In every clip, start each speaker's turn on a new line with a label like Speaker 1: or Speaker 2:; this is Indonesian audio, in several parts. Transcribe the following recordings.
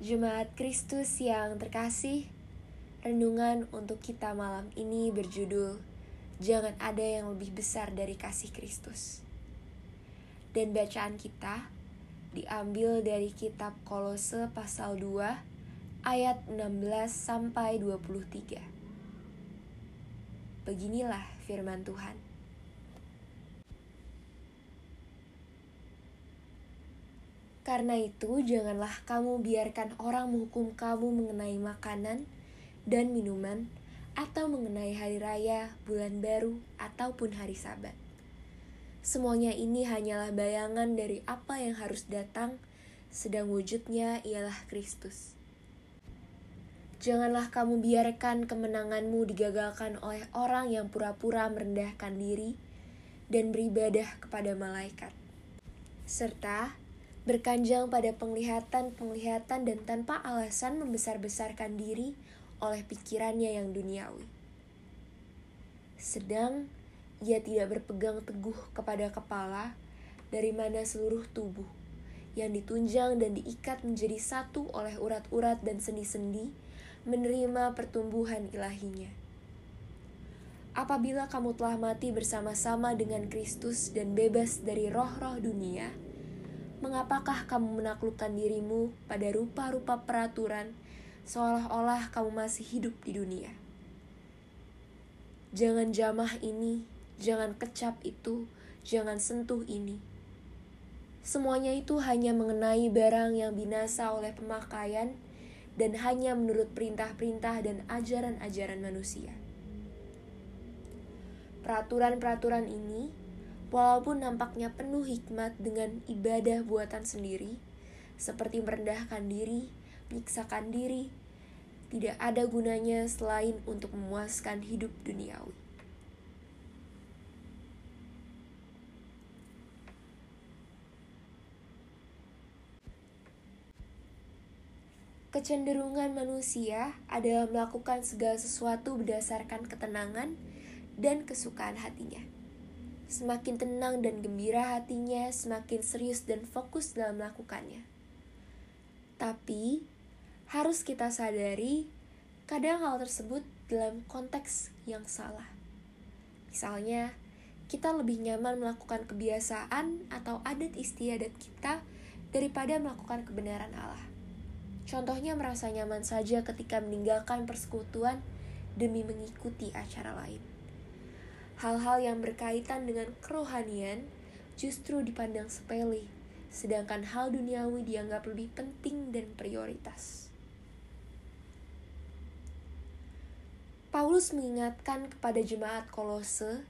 Speaker 1: Jemaat Kristus yang terkasih, renungan untuk kita malam ini berjudul Jangan ada yang lebih besar dari kasih Kristus. Dan bacaan kita diambil dari kitab Kolose pasal 2 ayat 16 sampai 23. Beginilah firman Tuhan. Karena itu, janganlah kamu biarkan orang menghukum kamu mengenai makanan dan minuman, atau mengenai hari raya, bulan baru, ataupun hari Sabat. Semuanya ini hanyalah bayangan dari apa yang harus datang, sedang wujudnya ialah Kristus. Janganlah kamu biarkan kemenanganmu digagalkan oleh orang yang pura-pura merendahkan diri dan beribadah kepada malaikat, serta berkanjang pada penglihatan-penglihatan dan tanpa alasan membesar-besarkan diri oleh pikirannya yang duniawi. Sedang ia tidak berpegang teguh kepada kepala dari mana seluruh tubuh yang ditunjang dan diikat menjadi satu oleh urat-urat dan sendi-sendi menerima pertumbuhan ilahinya. Apabila kamu telah mati bersama-sama dengan Kristus dan bebas dari roh-roh dunia, mengapakah kamu menaklukkan dirimu pada rupa-rupa peraturan seolah-olah kamu masih hidup di dunia? Jangan jamah ini, jangan kecap itu, jangan sentuh ini. Semuanya itu hanya mengenai barang yang binasa oleh pemakaian dan hanya menurut perintah-perintah dan ajaran-ajaran manusia. Peraturan-peraturan ini Walaupun nampaknya penuh hikmat dengan ibadah buatan sendiri, seperti merendahkan diri, menyiksakan diri, tidak ada gunanya selain untuk memuaskan hidup duniawi. Kecenderungan manusia adalah melakukan segala sesuatu berdasarkan ketenangan dan kesukaan hatinya. Semakin tenang dan gembira hatinya, semakin serius dan fokus dalam melakukannya. Tapi, harus kita sadari, kadang hal tersebut dalam konteks yang salah. Misalnya, kita lebih nyaman melakukan kebiasaan atau adat istiadat kita daripada melakukan kebenaran Allah. Contohnya merasa nyaman saja ketika meninggalkan persekutuan demi mengikuti acara lain hal-hal yang berkaitan dengan kerohanian justru dipandang sepele, sedangkan hal duniawi dianggap lebih penting dan prioritas. Paulus mengingatkan kepada jemaat Kolose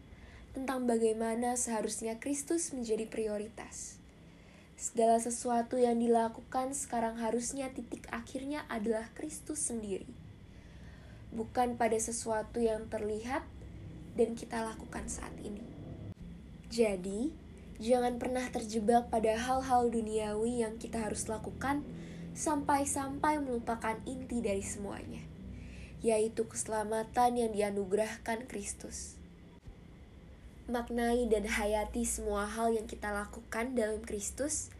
Speaker 1: tentang bagaimana seharusnya Kristus menjadi prioritas. Segala sesuatu yang dilakukan sekarang harusnya titik akhirnya adalah Kristus sendiri, bukan pada sesuatu yang terlihat dan kita lakukan saat ini. Jadi, jangan pernah terjebak pada hal-hal duniawi yang kita harus lakukan sampai-sampai melupakan inti dari semuanya, yaitu keselamatan yang dianugerahkan Kristus. Maknai dan hayati semua hal yang kita lakukan dalam Kristus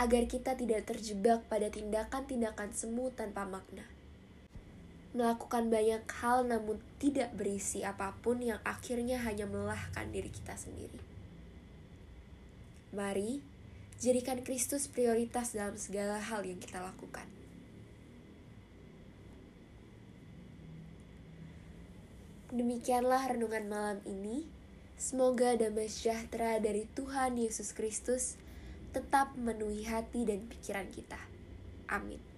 Speaker 1: agar kita tidak terjebak pada tindakan-tindakan semu tanpa makna melakukan banyak hal namun tidak berisi apa pun yang akhirnya hanya melelahkan diri kita sendiri. Mari jadikan Kristus prioritas dalam segala hal yang kita lakukan. Demikianlah renungan malam ini. Semoga damai sejahtera dari Tuhan Yesus Kristus tetap memenuhi hati dan pikiran kita. Amin.